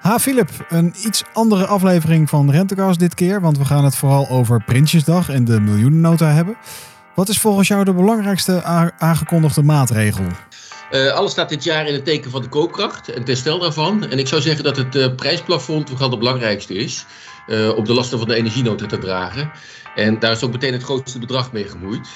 Ha Philip, een iets andere aflevering van Rentecast dit keer, want we gaan het vooral over Prinsjesdag en de miljoenennota hebben. Wat is volgens jou de belangrijkste aangekondigde maatregel? Uh, alles staat dit jaar in het teken van de koopkracht en het herstel daarvan. En ik zou zeggen dat het uh, prijsplafond vooral het belangrijkste is. Uh, op de lasten van de energienota te dragen. En daar is ook meteen het grootste bedrag mee gemoeid.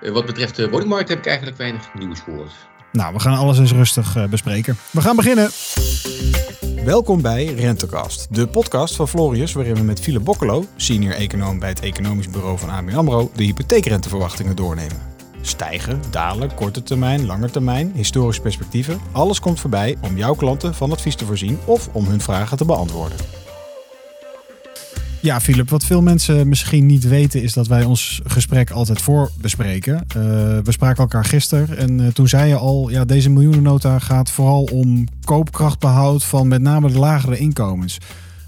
wat betreft de woningmarkt heb ik eigenlijk weinig nieuws gehoord. Nou, we gaan alles eens rustig bespreken. We gaan beginnen. Welkom bij Rentecast, de podcast van Florius, waarin we met Philip Bokkelo, senior econoom bij het economisch bureau van ABN AMRO, de hypotheekrenteverwachtingen doornemen. Stijgen, dalen, korte termijn, lange termijn, historische perspectieven, alles komt voorbij om jouw klanten van advies te voorzien of om hun vragen te beantwoorden. Ja, Philip, wat veel mensen misschien niet weten is dat wij ons gesprek altijd voorbespreken. Uh, we spraken elkaar gisteren en uh, toen zei je al, ja, deze miljoenennota gaat vooral om koopkrachtbehoud van met name de lagere inkomens.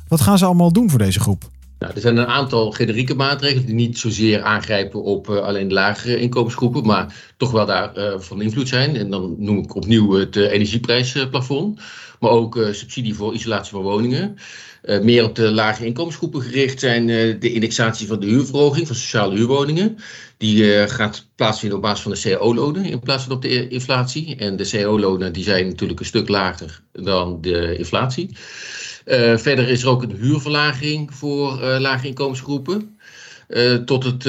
Wat gaan ze allemaal doen voor deze groep? Nou, er zijn een aantal generieke maatregelen die niet zozeer aangrijpen op uh, alleen de lagere inkomensgroepen, maar toch wel daar van invloed zijn. En dan noem ik opnieuw het energieprijsplafond, maar ook subsidie voor isolatie van woningen. Meer op de lage inkomensgroepen gericht zijn de indexatie van de huurverhoging van sociale huurwoningen. Die gaat plaatsvinden op basis van de cao-lonen in plaats van op de inflatie. En de cao-lonen die zijn natuurlijk een stuk lager dan de inflatie. Verder is er ook een huurverlaging voor lage inkomensgroepen. tot het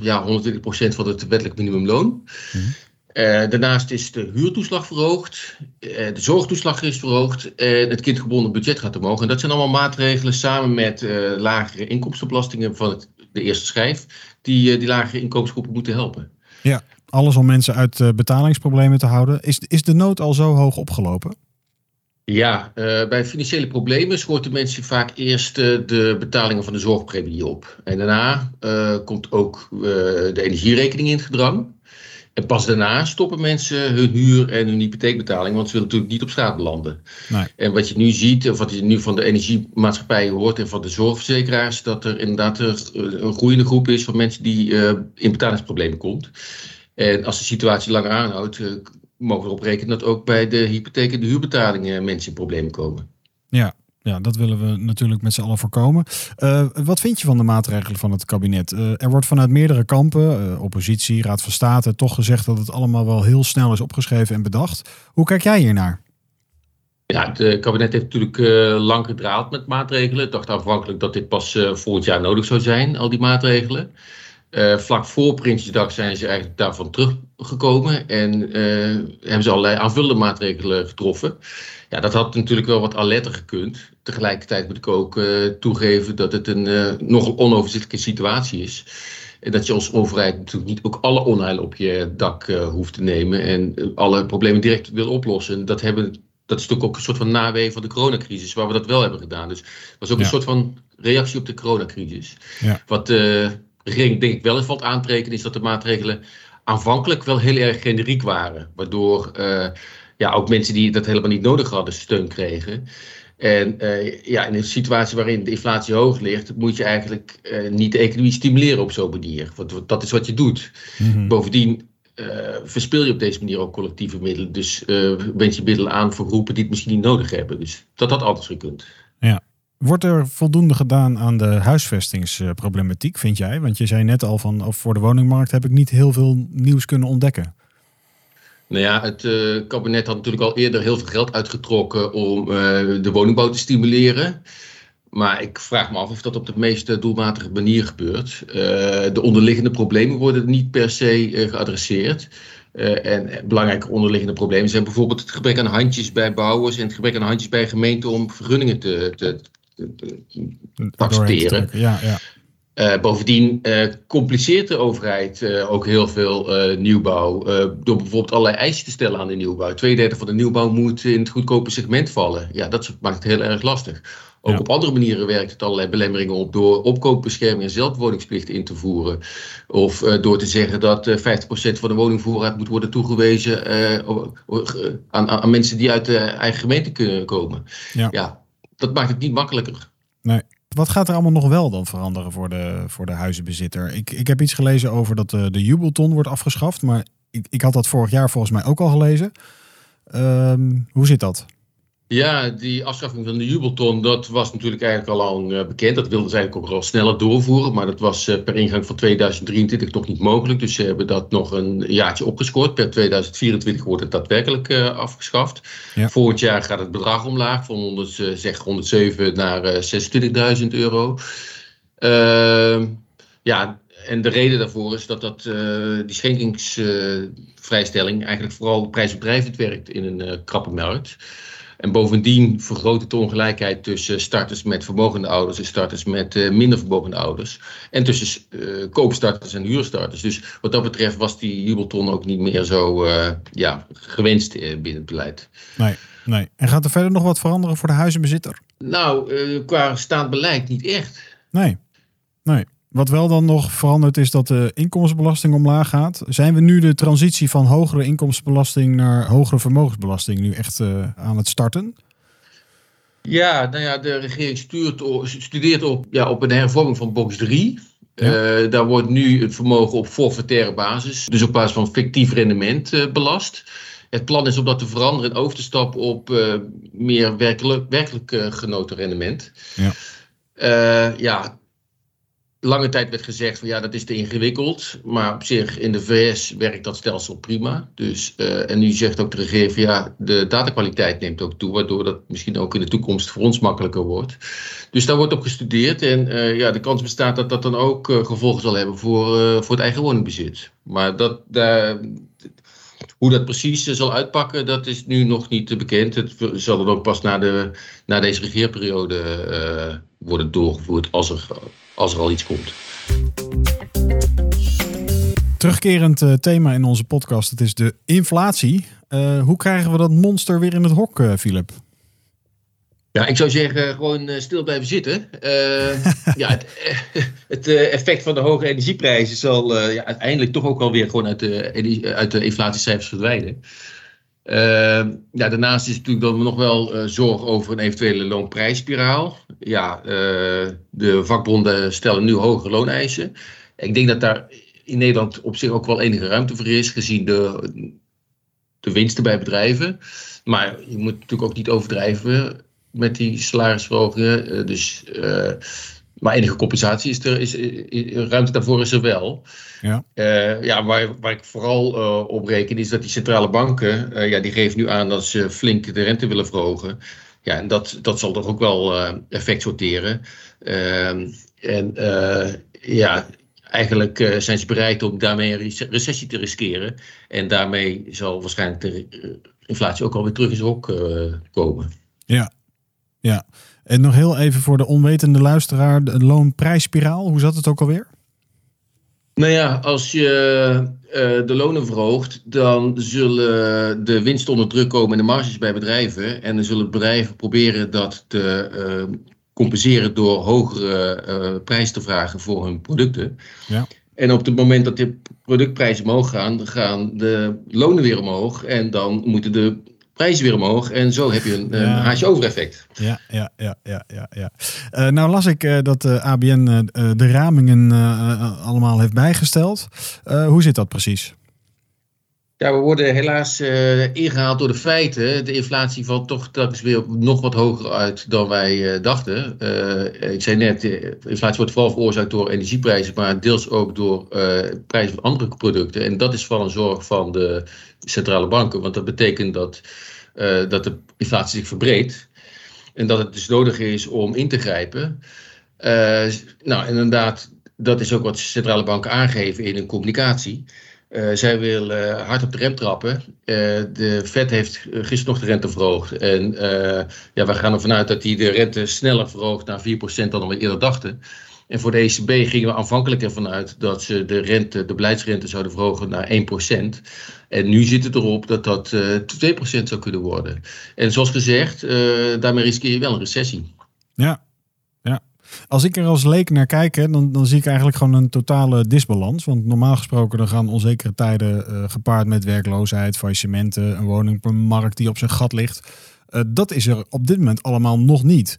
ja, 120% van het wettelijk minimumloon. Mm uh, daarnaast is de huurtoeslag verhoogd, uh, de zorgtoeslag is verhoogd en het kindgebonden budget gaat omhoog. En dat zijn allemaal maatregelen samen met lagere inkomstenbelastingen van het, de eerste schijf, die die lagere inkomensgroepen moeten helpen. Ja, alles om mensen uit betalingsproblemen te houden. Is, is de nood al zo hoog opgelopen? Ja, bij financiële problemen schorten mensen vaak eerst de betalingen van de zorgpremie op. En daarna komt ook de energierekening in het gedrang. En pas daarna stoppen mensen hun huur en hun hypotheekbetaling, want ze willen natuurlijk niet op straat belanden. Nee. En wat je nu ziet, of wat je nu van de energiemaatschappijen hoort en van de zorgverzekeraars, dat er inderdaad een groeiende groep is van mensen die in betalingsproblemen komt. En als de situatie langer aanhoudt, mogen we erop rekenen dat ook bij de hypotheek en de huurbetalingen mensen in problemen komen. Ja, ja, dat willen we natuurlijk met z'n allen voorkomen. Uh, wat vind je van de maatregelen van het kabinet? Uh, er wordt vanuit meerdere kampen, uh, oppositie, Raad van State, toch gezegd dat het allemaal wel heel snel is opgeschreven en bedacht. Hoe kijk jij hiernaar? Ja, het kabinet heeft natuurlijk lang gedraald met maatregelen. Ik dacht aanvankelijk dat dit pas volgend jaar nodig zou zijn, al die maatregelen. vlak voor Prinsjesdag zijn ze eigenlijk daarvan teruggekomen en hebben ze allerlei aanvullende maatregelen getroffen. Ja, dat had natuurlijk wel wat alerter gekund. Tegelijkertijd moet ik ook uh, toegeven dat het een uh, nogal onoverzichtelijke situatie is. En dat je als overheid natuurlijk niet ook alle onheil op je dak uh, hoeft te nemen en alle problemen direct wil oplossen. Dat, hebben, dat is natuurlijk ook een soort van nawee van de coronacrisis, waar we dat wel hebben gedaan. Dus het was ook een soort van reactie op de coronacrisis. Ja. Wat de regering denk ik wel eens valt aantreken, is dat de maatregelen aanvankelijk wel heel erg generiek waren. Waardoor ja, ook mensen die dat helemaal niet nodig hadden steun kregen. En uh, ja, in een situatie waarin de inflatie hoog ligt, moet je eigenlijk uh, niet de economie stimuleren op zo'n manier. Want dat is wat je doet. Mm-hmm. Bovendien uh, verspil je op deze manier ook collectieve middelen. Dus wend je middelen aan voor groepen die het misschien niet nodig hebben. Dus dat had anders gekund. Ja. Wordt er voldoende gedaan aan de huisvestingsproblematiek, vind jij? Want je zei net al van, of voor de woningmarkt heb ik niet heel veel nieuws kunnen ontdekken. Nou ja, het uh, kabinet had natuurlijk al eerder heel veel geld uitgetrokken om uh, de woningbouw te stimuleren. Maar ik vraag me af of dat op de meest doelmatige manier gebeurt. De onderliggende problemen worden niet per se geadresseerd. en belangrijke onderliggende problemen zijn bijvoorbeeld het gebrek aan handjes bij bouwers en het gebrek aan handjes bij gemeenten om vergunningen te, te accepteren. Ja, ja. Uh, bovendien uh, compliceert de overheid uh, ook heel veel nieuwbouw. door bijvoorbeeld allerlei eisen te stellen aan de nieuwbouw. Tweederde van de nieuwbouw moet in het goedkope segment vallen. Ja, dat maakt het heel erg lastig. Ook op andere manieren werkt het allerlei belemmeringen op. Door opkoopbescherming en zelfwoningsplicht in te voeren. Of door te zeggen dat 50% van de woningvoorraad moet worden toegewezen aan, aan, mensen die uit de eigen gemeente kunnen komen. Ja. ja, dat maakt het niet makkelijker. Nee. Wat gaat er allemaal nog wel dan veranderen voor de, voor de huizenbezitter? Ik, ik heb iets gelezen over dat de, de jubelton wordt afgeschaft. Maar ik, ik had dat vorig jaar volgens mij ook al gelezen. Um, hoe zit dat? Ja, die afschaffing van de jubelton, dat was natuurlijk eigenlijk al lang uh, bekend. Dat wilden ze eigenlijk ook al sneller doorvoeren, maar dat was uh, per ingang van 2023 nog niet mogelijk. Dus ze hebben dat nog een jaartje opgescoord. Per 2024 wordt het daadwerkelijk uh, afgeschaft. Ja. Volgend jaar gaat het bedrag omlaag van 100, zeg 107 naar 26.000 euro. Ehm, ja, en de reden daarvoor is dat, dat die schenkingsvrijstelling eigenlijk vooral prijsbedrijvend werkt in een krappe markt. En bovendien vergroot het de ongelijkheid tussen starters met vermogende ouders en starters met uh, minder vermogende ouders. En tussen uh, koopstarters en huurstarters. Dus wat dat betreft was die jubelton ook niet meer zo uh, ja, gewenst binnen het beleid. Nee, nee. En gaat er verder nog wat veranderen voor de huizenbezitter? Nou, qua staand beleid niet echt. Nee, nee. Wat wel dan nog verandert is dat de inkomstenbelasting omlaag gaat. Zijn we nu de transitie van hogere inkomstenbelasting naar hogere vermogensbelasting nu echt uh, aan het starten? Ja, nou ja, de regering stuurt, studeert op, ja, op een hervorming van box 3. Ja. Uh, daar wordt nu het vermogen op forfaitaire basis, dus op basis van fictief rendement, uh, belast. Het plan is om dat te veranderen en over te stappen op meer werkelijk, werkelijk genoten rendement. Ja. ja, lange tijd werd gezegd van ja, dat is te ingewikkeld. Maar op zich in de VS werkt dat stelsel prima. Dus, uh, en nu zegt ook de regering van ja, de datakwaliteit neemt ook toe. Waardoor dat misschien ook in de toekomst voor ons makkelijker wordt. Dus daar wordt op gestudeerd. En uh, ja, de kans bestaat dat dat dan ook uh, gevolgen zal hebben voor, voor het eigen woningbezit. Maar dat, hoe dat precies zal uitpakken, dat is nu nog niet bekend. Het zal dan ook pas na, de, na deze regeerperiode worden doorgevoerd als er als er al iets komt. Terugkerend uh, thema in onze podcast, het is de inflatie. Uh, hoe krijgen we dat monster weer in het hok, uh, Philip? Ja, ik zou zeggen, gewoon stil blijven zitten. ja, het, het effect van de hoge energieprijzen zal ja, uiteindelijk toch ook alweer gewoon uit de, uit de inflatiecijfers verdwijnen. Uh, ja, daarnaast is natuurlijk we nog wel uh, zorgen over een eventuele loonprijsspiraal. Ja, uh, de vakbonden stellen nu hogere looneisen. Ik denk dat daar in Nederland op zich ook wel enige ruimte voor is, gezien de, de winsten bij bedrijven. Maar je moet natuurlijk ook niet overdrijven met die salarisverhogingen. dus maar enige compensatie is er, is, ruimte daarvoor is er wel. Ja, uh, ja waar, waar ik vooral uh, op reken is dat die centrale banken, uh, ja, die geven nu aan dat ze flink de rente willen verhogen. Ja, en dat, dat zal toch ook wel effect sorteren. Ehm, en ja, eigenlijk zijn ze bereid om daarmee een recessie te riskeren. En daarmee zal waarschijnlijk de inflatie ook alweer terug in zijn hok komen. Ja, ja. En nog heel even voor de onwetende luisteraar, de loonprijsspiraal, hoe zat het ook alweer? Nou ja, als je uh, de lonen verhoogt, dan zullen de winsten onder druk komen en de marges bij bedrijven. En dan zullen bedrijven proberen dat te uh, compenseren door hogere uh, prijs te vragen voor hun producten. Ja. En op het moment dat de productprijzen omhoog gaan, gaan de lonen weer omhoog. En dan moeten de prijzen weer omhoog. En zo heb je een, ja. een haasje over effect. Ja, ja, ja, ja, ja. ja. Uh, nou las ik uh, dat uh, ABN de ramingen allemaal heeft bijgesteld. hoe zit dat precies? Ja, we worden helaas ingehaald door de feiten. De inflatie valt toch telkens weer nog wat hoger uit dan wij dachten. ik zei net, de inflatie wordt vooral veroorzaakt door energieprijzen, maar deels ook door prijzen van andere producten. En dat is vooral een zorg van de centrale banken. Want dat betekent dat, uh, dat de inflatie zich verbreedt. En dat het dus nodig is om in te grijpen. Uh, nou, inderdaad, dat is ook wat centrale banken aangeven in hun communicatie. Uh, zij willen hard op de rem trappen. de Fed heeft gisteren nog de rente verhoogd. En ja, we gaan ervan uit dat die de rente sneller verhoogt naar 4% dan we eerder dachten. En voor de ECB gingen we aanvankelijk ervan uit dat ze de rente, de beleidsrente zouden verhogen naar 1%. En nu zit het erop dat dat uh, eh, 2% zou kunnen worden. En zoals gezegd, uh, daarmee riskeer je wel een recessie. Ja, ja. Als ik er als leek naar kijk, dan, dan zie ik eigenlijk gewoon een totale disbalans. Want normaal gesproken dan gaan onzekere tijden uh, gepaard met werkloosheid, faillissementen, een woningmarkt die op zijn gat ligt. dat is er op dit moment allemaal nog niet.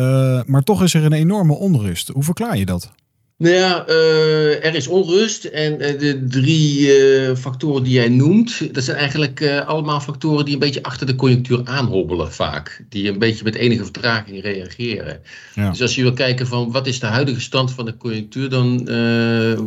Uh, maar toch is er een enorme onrust. Hoe verklaar je dat? Nou ja, uh, er is onrust en uh, de drie uh, factoren die jij noemt, dat zijn eigenlijk allemaal factoren die een beetje achter de conjunctuur aanhobbelen vaak. Die een beetje met enige vertraging reageren. Ja. Dus als je wil kijken van wat is de huidige stand van de conjunctuur, dan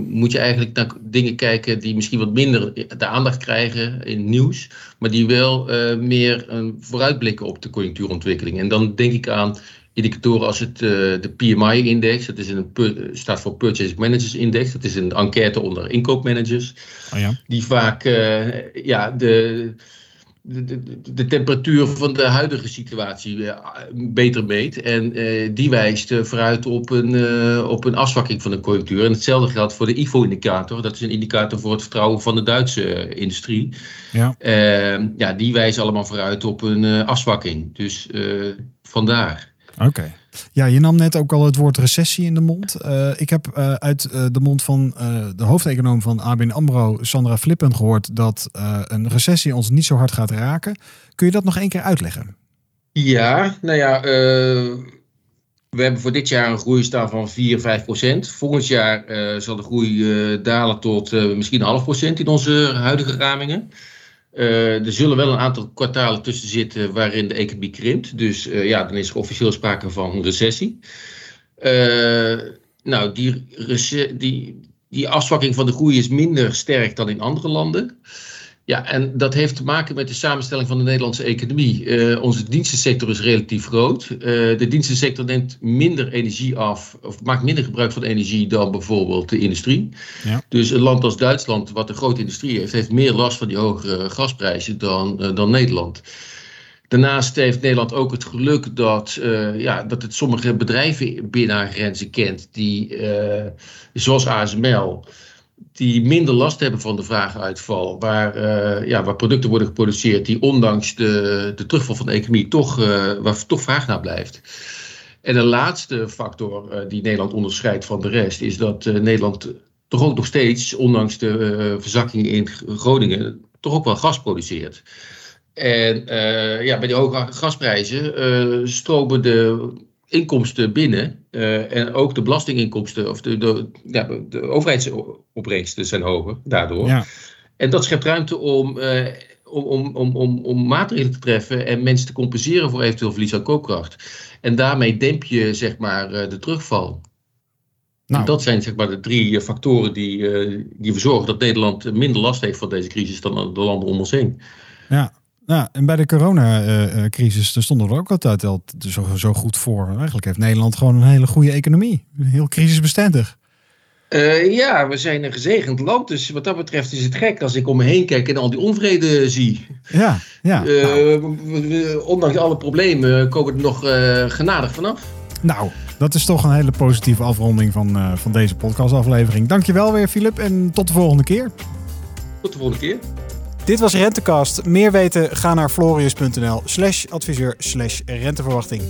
moet je eigenlijk naar dingen kijken die misschien wat minder de aandacht krijgen in nieuws, maar die wel meer vooruitblikken op de conjunctuurontwikkeling. En dan denk ik aan indicatoren als het, uh, de PMI-index, dat is een, staat voor Purchase Managers Index, dat is een enquête onder inkoopmanagers, oh ja. die vaak uh, ja, de, de, de, de, temperatuur van de huidige situatie uh, beter meet. En die wijst vooruit op een, op een afzwakking van de conjunctuur. En hetzelfde geldt voor de IFO-indicator, dat is een indicator voor het vertrouwen van de Duitse industrie. Ja. ja, die wijzen allemaal vooruit op een afzwakking. Dus vandaar. Oké. Ja, je nam net ook al het woord recessie in de mond. Uh, ik heb uh, uit uh, de mond van de hoofdeconoom van ABN AMRO, Sandra Flippen, gehoord dat een recessie ons niet zo hard gaat raken. Kun je dat nog één keer uitleggen? Ja, nou ja, we hebben voor dit jaar een groei staan van 4, 5 procent. Volgend jaar zal de groei dalen tot misschien een half procent in onze huidige ramingen. Uh, er zullen wel een aantal kwartalen tussen zitten waarin de economie krimpt. Dus uh, ja, dan is er officieel sprake van recessie. Uh, nou, die, die, die afzwakking van de groei is minder sterk dan in andere landen. Ja, en dat heeft te maken met de samenstelling van de Nederlandse economie. Uh, onze dienstensector is relatief groot. Uh, de dienstensector neemt minder energie af, of maakt minder gebruik van energie dan bijvoorbeeld de industrie. Ja. Dus een land als Duitsland, wat een grote industrie heeft, heeft meer last van die hogere gasprijzen dan, uh, dan Nederland. Daarnaast heeft Nederland ook het geluk dat, ja, dat het sommige bedrijven binnen haar grenzen kent, die, zoals ASML die minder last hebben van de vragenuitval, waar, uh, ja, waar producten worden geproduceerd die ondanks de, de terugval van de economie toch, uh, waar toch vraag naar blijft. En de laatste factor uh, die Nederland onderscheidt van de rest is dat Nederland toch ook nog steeds, ondanks de verzakking in Groningen, toch ook wel gas produceert. En ja, bij die hoge gasprijzen stromen de inkomsten binnen uh, en ook de belastinginkomsten of de, de, ja, de overheidsopbrengsten zijn hoger daardoor. Ja. En dat schept ruimte om, uh, om, om, om, om, om maatregelen te treffen en mensen te compenseren voor eventueel verlies aan koopkracht. En daarmee demp je zeg maar uh, de terugval. Nou. Dat zijn zeg maar de drie factoren die, die ervoor zorgen dat Nederland minder last heeft van deze crisis dan de landen om ons heen. Ja, nou, en bij de coronacrisis stonden we ook altijd al zo, zo goed voor. Eigenlijk heeft Nederland gewoon een hele goede economie. Heel crisisbestendig. Uh, ja, we zijn een gezegend land. Dus wat dat betreft is het gek als ik om me heen kijk en al die onvrede zie. Ja, ja. Uh, nou. we, ondanks alle problemen komen we er nog uh, genadig vanaf. Nou, dat is toch een hele positieve afronding van, van deze podcastaflevering. Dankjewel weer, Filip. En tot de volgende keer. Tot de volgende keer. Dit was Rentecast. Meer weten, ga naar florius.nl slash adviseur slash renteverwachting.